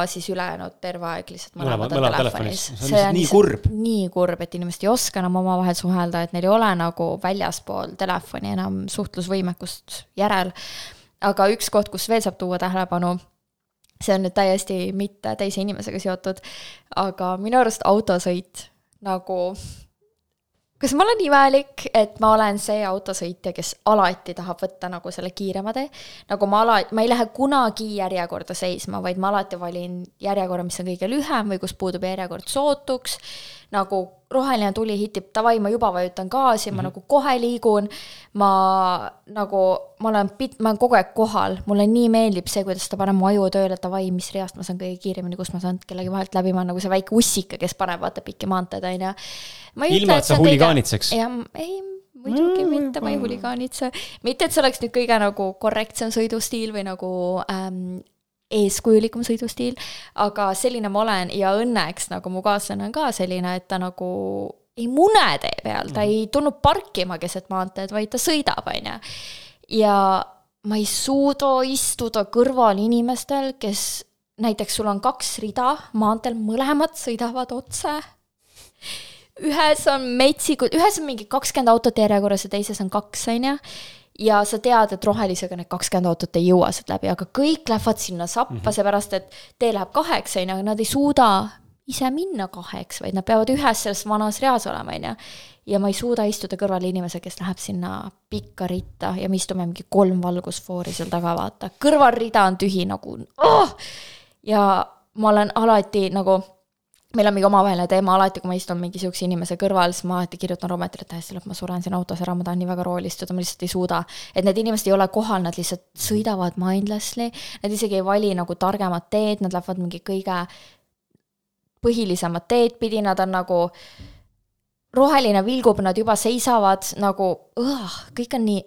siis ülejäänud terve aeg lihtsalt mõlemad on telefonis. see on nii kurb. nii kurb, et inimesed ei oska enam omavahel suhelda, et neil ei ole nagu väljaspool telefoni enam suhtlusvõimekust järel. aga üks koht, kus veel saab tuua tähelepanu see on nüüd täiesti mitte teise inimesega seotud, aga minu arust autosõit nagu kas ma olen imelik, et ma olen see autosõitja, kes alati tahab võtta nagu selle kiirema tee? nagu ma ala-, ma ei lähe kunagi järjekorda seisma, vaid ma alati valin järjekorra, mis on kõige lühem või kus puudub järjekord sootuks. nagu roheline tuli hitib, davai, ma juba vajutan gaasi mm, -hmm. ma mhm. nagu kohe liigun. ma nagu, ma olen pit-, ma olen kogu aeg kohal, mulle nii meeldib see, kuidas ta paneb mu aju tööle, davai, mis reast ma saan kõige kiiremini, kus ma saan kellegi vahelt läbi, ma olen nagu see väike ussika, kes paneb vaata pikki maanteid, on ju ilma, et sa huligaanitseks? jah, ei, muidugi mm, mitte, ma ei huligaanitse. mitte, et see oleks nüüd kõige nagu korrektsem sõidustiil või nagu ähm, eeskujulikum sõidustiil, aga selline ma olen ja õnneks nagu mu kaaslane on ka selline, et ta nagu ei mune tee peal, ta ei tulnud parkima keset maanteed, vaid ta sõidab, on ju. ja ma ei suuda istuda kõrval inimestel, kes näiteks sul on kaks rida maanteel, mõlemad sõidavad otse ühes on metsikud, ühes on mingi kakskümmend autot järjekorras ja teises on kaks, on ju. Ja sa tead, et rohelisega need kakskümmend autot ei jõua sealt läbi, aga kõik lähevad sinna sappa mm -hmm., seepärast et tee läheb kaheks, on ju, aga nad ei suuda ise minna kaheks, vaid nad peavad ühes selles vanas reas olema, on ju. ja ma ei suuda istuda kõrval inimese, kes läheb sinna pikka ritta ja me istume mingi kolm valgusfoori seal taga, vaata, kõrvalrida on tühi nagu oh! ja ma olen alati nagu meil on mingi omavaheline teema alati, kui ma istun mingi sihukese inimese kõrval, siis ma alati kirjutan Rometile, et hästi lõpp, ma suren siin autos ära, ma tahan nii väga rooli istuda, ma lihtsalt ei suuda. et need inimesed ei ole kohal, nad lihtsalt sõidavad mindlessly, nad isegi ei vali nagu targemat teed, nad lähevad mingi kõige põhilisemat teed pidi, nad on nagu roheline vilgub, nad juba seisavad nagu, kõik on nii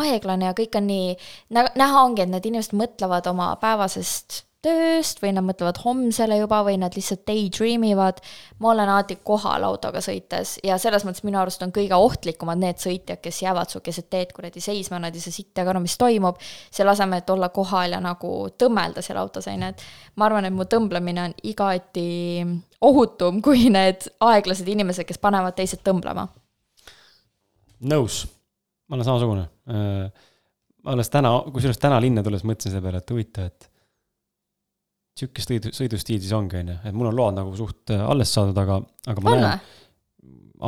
aeglane ja kõik on nii, näha ongi, et need inimesed mõtlevad oma päevasest tööst või nad mõtlevad homsele juba või nad lihtsalt daydream ivad. ma olen alati kohal autoga sõites ja selles mõttes minu arust on kõige ohtlikumad need sõitjad, kes jäävad su keset teed kuradi seisma, nad ei saa sitta ka aru, mis toimub. selle asemel, et olla kohal ja nagu tõmmelda seal autos, on ju, et ma arvan, et mu tõmblemine on igati ohutum kui need aeglased inimesed, kes panevad teised tõmblema. nõus, ma olen samasugune. Äh, alles täna, kusjuures täna linna tulles mõtlesin selle peale, et huvitav, et sihukest sõidu, sõidustiili siis ongi, on ju, et mul on load nagu suht äh, alles saadud, aga, aga ma on näen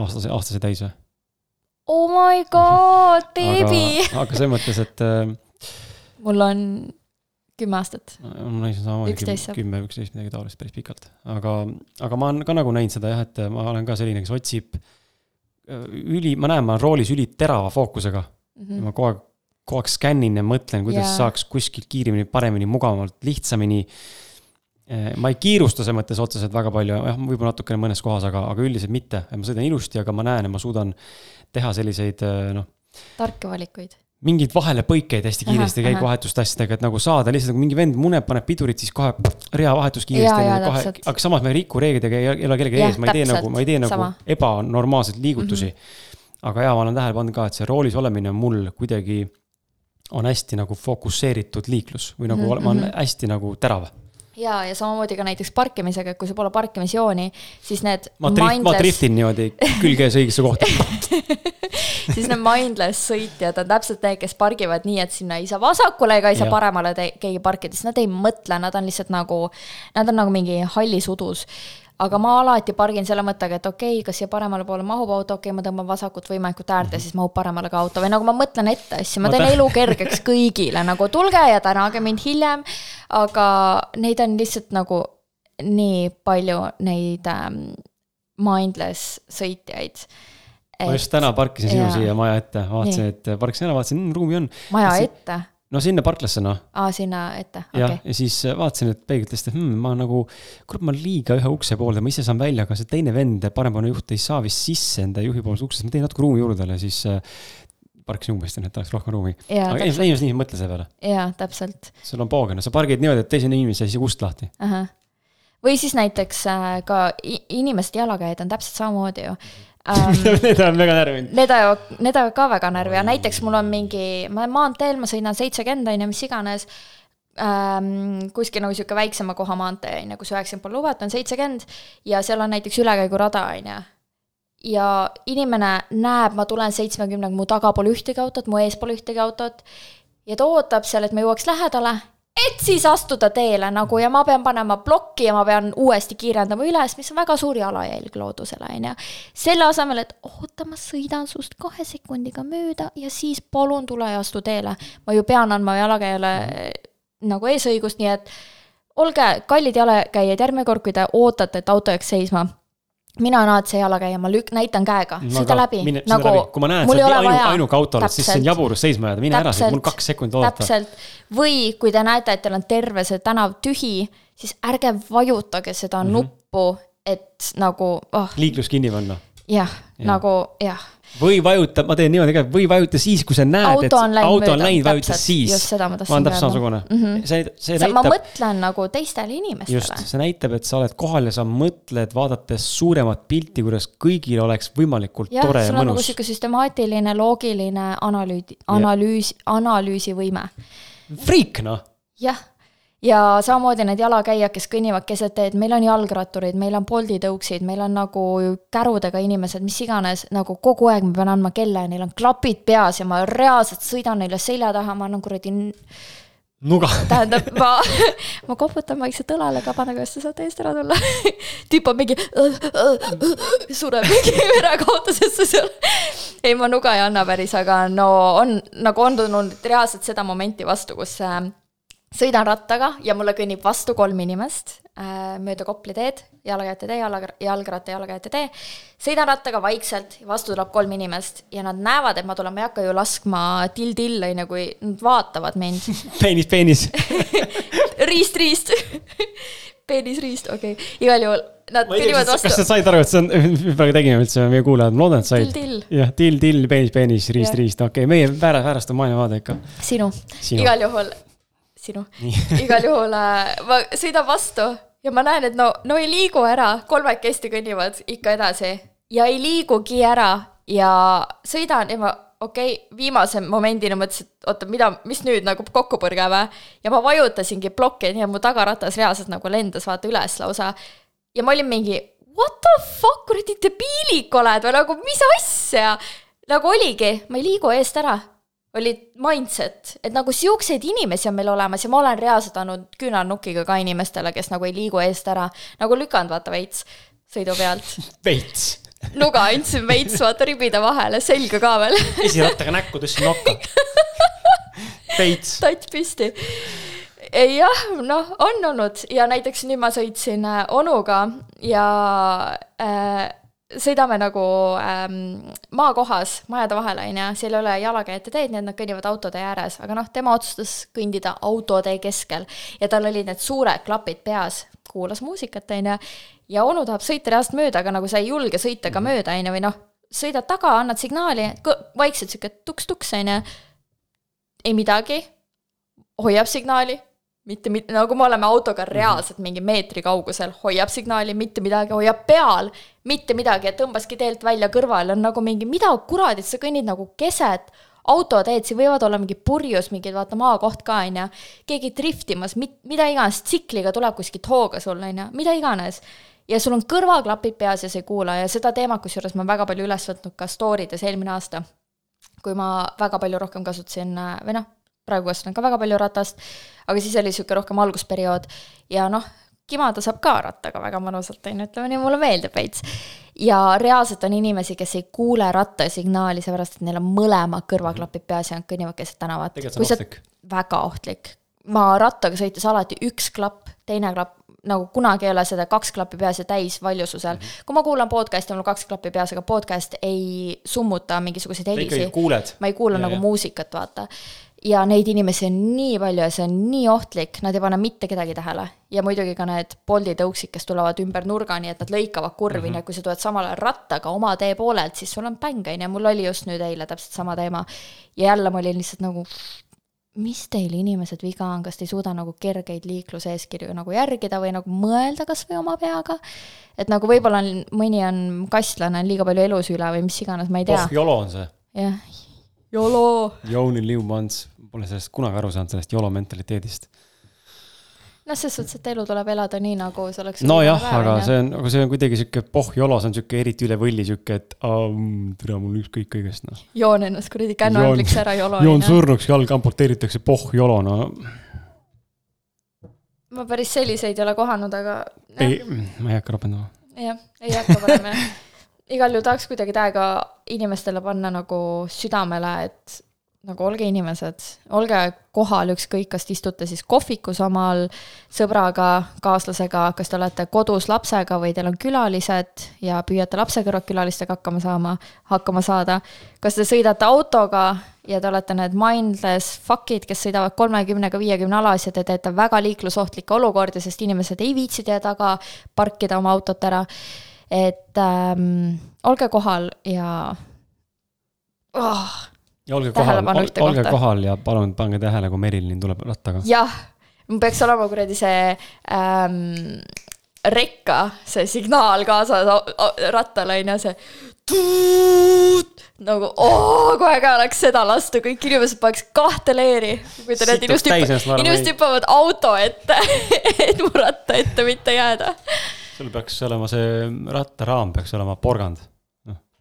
aastase, aastase täis või? Oh my god, beebi! aga selles mõttes, et äh,. mul on kümme aastat. mul naisel samamoodi kümme, üksteist, midagi taolist päris pikalt, aga, aga ma olen ka nagu näinud seda jah, et ma olen ka selline, kes otsib äh, üli, ma näen, ma olen roolis üliterava fookusega mm. -hmm. ma kogu aeg, kogu aeg skännin ja mõtlen, kuidas yeah. saaks kuskilt kiiremini, paremini, mugavamalt, lihtsamini ma ei kiirusta selles mõttes otseselt väga palju, jah, võib-olla natukene mõnes kohas, aga, aga üldiselt mitte. ma sõidan ilusti, aga ma näen ja ma suudan teha selliseid noh. tarku valikuid mingeid vahelepõikeid hästi kiiresti käiguvahetuste asjadega, et nagu saada lihtsalt nagu mingi vend muneb, paneb pidurit, siis kohe reavahetus kiiresti. Kohe, aga samas ma ei riku reeglidega, ei ole kellegi ees, ma ei tee nagu, ma ei tee nagu ebanormaalseid liigutusi mm. -hmm. aga jaa, ma olen tähele pannud ka, et see roolis olemine on mul kuidagi, on hästi nagu fokusseeritud liiklus või nagu mm -hmm. ma olen mhm. hästi nagu terav ja, ja samamoodi ka näiteks parkimisega, et kui sul pole parkimisjooni, siis need. ma mindless... ma driftin niimoodi külge ees õigesse kohta siis need mindless sõitjad on täpselt need, kes pargivad nii, et sinna ei saa vasakule ega ei saa paremale keegi parkida, sest nad ei mõtle, nad on lihtsalt nagu, nad on nagu mingi hallis udus aga ma alati pargin selle mõttega, et okei okay,, kas siia paremale poole mahub auto, okei okay,, ma tõmban vasakut võimekut äärde mm, siis mahub paremale ka auto. Või nagu ma mõtlen ette asju, ma teen elu kergeks kõigile nagu tulge ja tänage mind hiljem. aga neid on lihtsalt nagu nii palju neid ähm, mindless sõitjaid. Et.... ma just täna parkisin sinu siia maja ette, vaatasin, et parkisin ära, vaatasin mmm,, ruumi on. maja ette no sinna parklasse noh. aa, sinna ette, okei okay.. ja siis äh, vaatasin, et peeglitest, et hmm, ma nagu, kurat, ma liiga ühe ukse poolde, ma ise saan välja, aga see teine vend, parempoolne juht ei saa vist sisse enda juhipoolsest uksest, ma teen natuke ruumi juurde talle, siis äh, parkisin umbes, et tahaks rohkem ruumi. aga inimesed nii ei mõtle selle peale. jaa, täpselt. sul on poogen, sa pargid niimoodi, et teise inimese saa ust lahti. või siis näiteks äh, ka inimesed jalakäijad on täpselt samamoodi ju um,. Need ajavad väga närvi. Need ajavad, need ajavad ka väga närvi ja näiteks mul on mingi, ma olen maanteel, ma sõidan seitsekümmend on ju, mis iganes ähm,. kuskil nagu sihuke väiksema koha maantee on ju, kus üheksakümmend pole lubatud, on seitsekümmend ja seal on näiteks ülekäigurada on ju ja inimene näeb, ma tulen seitsmekümnega, mu taga pole ühtegi autot, mu ees pole ühtegi autot. ja ta ootab seal, et ma jõuaks lähedale et siis astuda teele nagu ja ma pean panema plokki ja ma pean uuesti kiirendama üles, mis on väga suur jalajälg loodusele, on ju. selle asemel, et oota, ma sõidan sust kahe sekundiga mööda ja siis palun tule ja astu teele. ma ju pean andma jalakäijale nagu eesõigust, nii et olge kallid jalakäijad, järgmine kord, kui te ootate, et auto jääks seisma mina see jalakäija, ma lük-, näitan käega, sõida läbi. nagu kui ma näen, sa oled ainu, ainuke auto oled, siis see on jaburus seisma jääda, mine täpselt, ära, mul kaks sekundit oodata. täpselt, või kui te näete, et teil on terve see tänav tühi, siis ärge vajutage seda mm -hmm. nuppu, et nagu oh.. liiklus kinni panna. jah ja., nagu jah või vajuta, ma teen niimoodi ka, või vajuta siis, kui sa näed, et auto on läinud, vajuta siis. just seda ma tahtsin ma olen täpselt samasugune mm. -hmm. see, see näitab. ma mõtlen nagu teistele inimestele. just, see näitab, et sa oled kohal ja sa mõtled, vaadates suuremat pilti, kuidas kõigil oleks võimalikult ja, tore ja mõnus. sul on nagu sihuke süstemaatiline, loogiline analüüdi, analüüs, analüüsivõime. Freak noh. jah ja samamoodi need jalakäijad, kes kõnnivad keset teed, meil on jalgratturid, meil on Bolti tõuksid, meil on nagu kärudega inimesed, mis iganes, nagu kogu aeg ma pean andma kella ja neil on klapid peas ja ma reaalselt sõidan neile selja taha, ma annan kuradi nuga. tähendab, ma, ma koputan vaikselt õlale kabana käest, sa saad eest ära tulla tüüp on mingi sureb mingi verekaotusesse seal. ei, ma nuga ei anna päris, aga no on, nagu on tulnud reaalselt seda momenti vastu, kus äh, sõidan rattaga ja mulle kõnnib vastu kolm inimest äh, mööda Kopli teed, jalakäijate tee, jala, jalgratta, jalakäijate tee. sõidan rattaga vaikselt, vastu tuleb kolm inimest ja nad näevad, et ma tulen, ma ei hakka ju laskma till-till, on ju, kui nad vaatavad mind peenis, peenis riist, riist peenis, riist, okei okay., igal juhul nad kõnnivad vastu. kas sa said aru, et see on, mis me praegu tegime üldse, meie kuulajad, ma loodan, et said. jah, till, till, peenis, peenis, riist, riist, okei okay., meie väära, väärastav maailmavaade ikka. sinu, sinu., igal juhul sinu. igal juhul äh, ma sõidan vastu ja ma näen, et no, no ei liigu ära, kolmekesti kõnnivad ikka edasi ja ei liigugi ära ja sõidan ja ma okei okay,, viimase momendini mõtlesin, et oota, mida, mis nüüd nagu kokku põrgame. ja ma vajutasingi plokki, nii et mu tagaratas reaalselt nagu lendas vaata üles lausa. ja ma olin mingi what the fuck, kuradi debiilik oled või nagu mis asja. nagu oligi, ma ei liigu eest ära oli mindset, et nagu siukseid inimesi on meil olemas ja ma olen reaalselt andnud küünarnukiga ka inimestele, kes nagu ei liigu eest ära, nagu lükanud vaata veits sõidu pealt. veits? nuga andsin veits vaata ribide vahele, selga ka veel. esirattaga näkku tõstsin nokka. veits. tats püsti. jah, noh, on olnud ja näiteks nüüd ma sõitsin äh, onuga ja äh, sõidame nagu ähm, maakohas, majade vahel, on ju, seal ei ole jalakäijate teed, nii et nad kõnnivad autotee ääres, aga noh, tema otsustas kõndida autotee keskel. Ja tal olid need suured klapid peas, kuulas muusikat, on ju, ja onu tahab sõita reaalselt mööda, aga nagu sa ei julge sõita ka mööda, on ju, või noh, sõidad taga, annad signaali, vaikselt sihuke tuks-tuks, on ju, ei midagi, hoiab signaali mitte, mitte nagu me oleme autoga mhm. reaalselt mingi meetri kaugusel, hoiab signaali, mitte midagi, hoiab peal, mitte midagi ja tõmbaski teelt välja kõrvale, on nagu mingi, mida kuradit, sa kõnnid nagu keset autoteed, siin võivad olla mingi purjus, mingid vaata maakoht ka, on ju, keegi driftimas, mida iganes, tsikliga tuleb kuskilt hooga sulle, on ju, mida iganes. ja sul on kõrvaklapid peas ja sa ei kuula ja seda teemat, kusjuures ma väga palju üles võtnud ka story des eelmine aasta, kui ma väga palju rohkem kasutasin, või noh, praegu kasutan ka väga palju ratast, aga siis oli niisugune rohkem algusperiood ja noh, kimada saab ka rattaga väga mõnusalt, on ju, ütleme nii, mulle meeldib veits. ja reaalselt on inimesi, kes ei kuule rattasignaali, seepärast et neil on mõlemad kõrvaklapid peas ja nad kõnnivad keset tänavat. tegelikult see on ohtlik. väga ohtlik. ma rattaga sõites alati üks klapp, teine klapp, nagu kunagi ei ole seda kaks klappi peas ja täis valjususel mm. -hmm. kui ma kuulan podcast'i, mul kaks klappi peas, aga podcast ei summuta mingisuguseid helisid. ma ei kuula ja, nagu ja. muusikat, vaata ja neid inimesi on nii palju ja see on nii ohtlik, nad ei pane mitte kedagi tähele. ja muidugi ka need Bolti tõuksid, kes tulevad ümber nurga, nii et nad lõikavad kurvi mm, -hmm. nii et kui sa tuled samal ajal rattaga oma tee poolelt, siis sul on päng, on ju, mul oli just nüüd eile täpselt sama teema. ja jälle ma olin lihtsalt nagu, mis teil inimesed viga on, kas te ei suuda nagu kergeid liikluseeskirju nagu järgida või nagu mõelda kas või oma peaga? et nagu võib-olla on, mõni on kastlane, on liiga palju elus üle või mis iganes, ma ei tea. oh, jolo on see. jah, jolo. You only live once pole sellest kunagi aru saanud, sellest YOLO mentaliteedist. noh, selles suhtes, et elu tuleb elada nii, nagu see oleks. nojah, aga see on, aga see on kuidagi sihuke poh YOLO, see on sihuke eriti üle võlli sihuke, et tere, mul ükskõik kõigest, noh. joon ennast kuradi kännuämbliks ära YOLO. joon surnuks, jalg amputeeritakse, poh YOLO, no. ma päris selliseid ei ole kohanud, aga no.. ei, ma ei hakka ropendama. jah, ei hakka panema jah igal juhul tahaks kuidagi täiega inimestele panna nagu südamele, et nagu olge inimesed, olge kohal, ükskõik, kas te istute siis kohvikus omal sõbraga, kaaslasega, kas te olete kodus lapsega või teil on külalised ja püüate lapse kõrvalt külalistega hakkama saama, hakkama saada. kas te sõidate autoga ja te olete need mindless fuck'id, kes sõidavad kolmekümnega, viiekümne alas ja te teete väga liiklusohtlikke olukordi, sest inimesed ei viitsi teie taga parkida oma autot ära. et ähm, olge kohal ja oh ja olge kohal, olge kohal ja palun pange tähele, kui Merilin tuleb rattaga. jah, peaks olema kuradi see ähm, rekka, see signaal kaasas rattal on ju, see tuut, nagu oo, kohe ka oleks seda lasta, kõik inimesed paneks kahte leeri. kui te need ilusti, inimesed hüppavad auto ette et mu ratta ette mitte jääda. sul peaks olema see rattaraam peaks olema porgand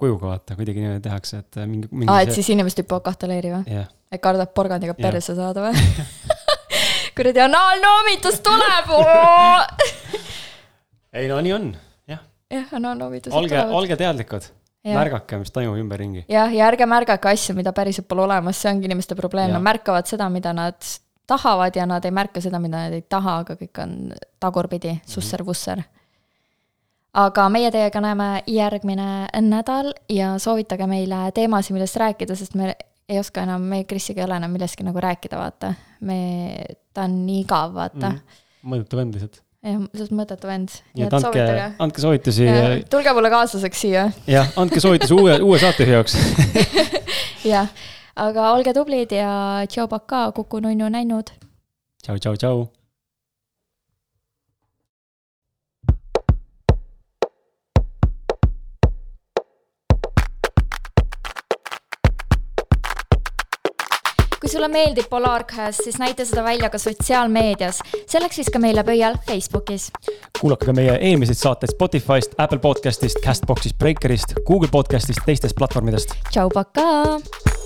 kujuga vaata, kuidagi niimoodi tehakse, et äh, mingi, mingi. aa, et siis inimesed hüppavad kahte leeri või yeah.? et kardab porgandiga perse saada või kuradi anaalnoomitus tuleb ei no nii on, jah. jah, anaalnoomitused olge, tulevad. olge teadlikud. märgake, mis toimub ümberringi. jah, ja ärge märgake asju, mida päriselt pole olemas, see ongi inimeste probleem, nad märkavad seda, mida nad tahavad ja nad ei märka seda, mida nad ei taha, aga kõik on tagurpidi, susser-vusser mm -hmm aga meie teiega näeme järgmine nädal ja soovitage meile teemasid, millest rääkida, sest me ei oska enam, me Krisiga ei ole enam millestki nagu rääkida, vaata. me, ta on nii igav, vaata mm,. mõõdetu vend lihtsalt. jah, lihtsalt mõõdetu vend. nii et andke, andke soovitusi. tulge mulle kaaslaseks siia. jah, andke soovitusi uue, uue saatejuhi jaoks jah, aga olge tublid ja tšau, pakaa, Kuku nunnu näinud. tšau, tšau, tšau kui sulle meeldib Polarcast, siis näita seda välja ka sotsiaalmeedias. selleks siis ka meile pöial Facebookis. kuulake ka meie eelmiseid saateid Spotify'st, Apple podcast'ist, Castbox'ist, Breakerist, Google podcast'ist, teistest platvormidest. tšau, pakaa.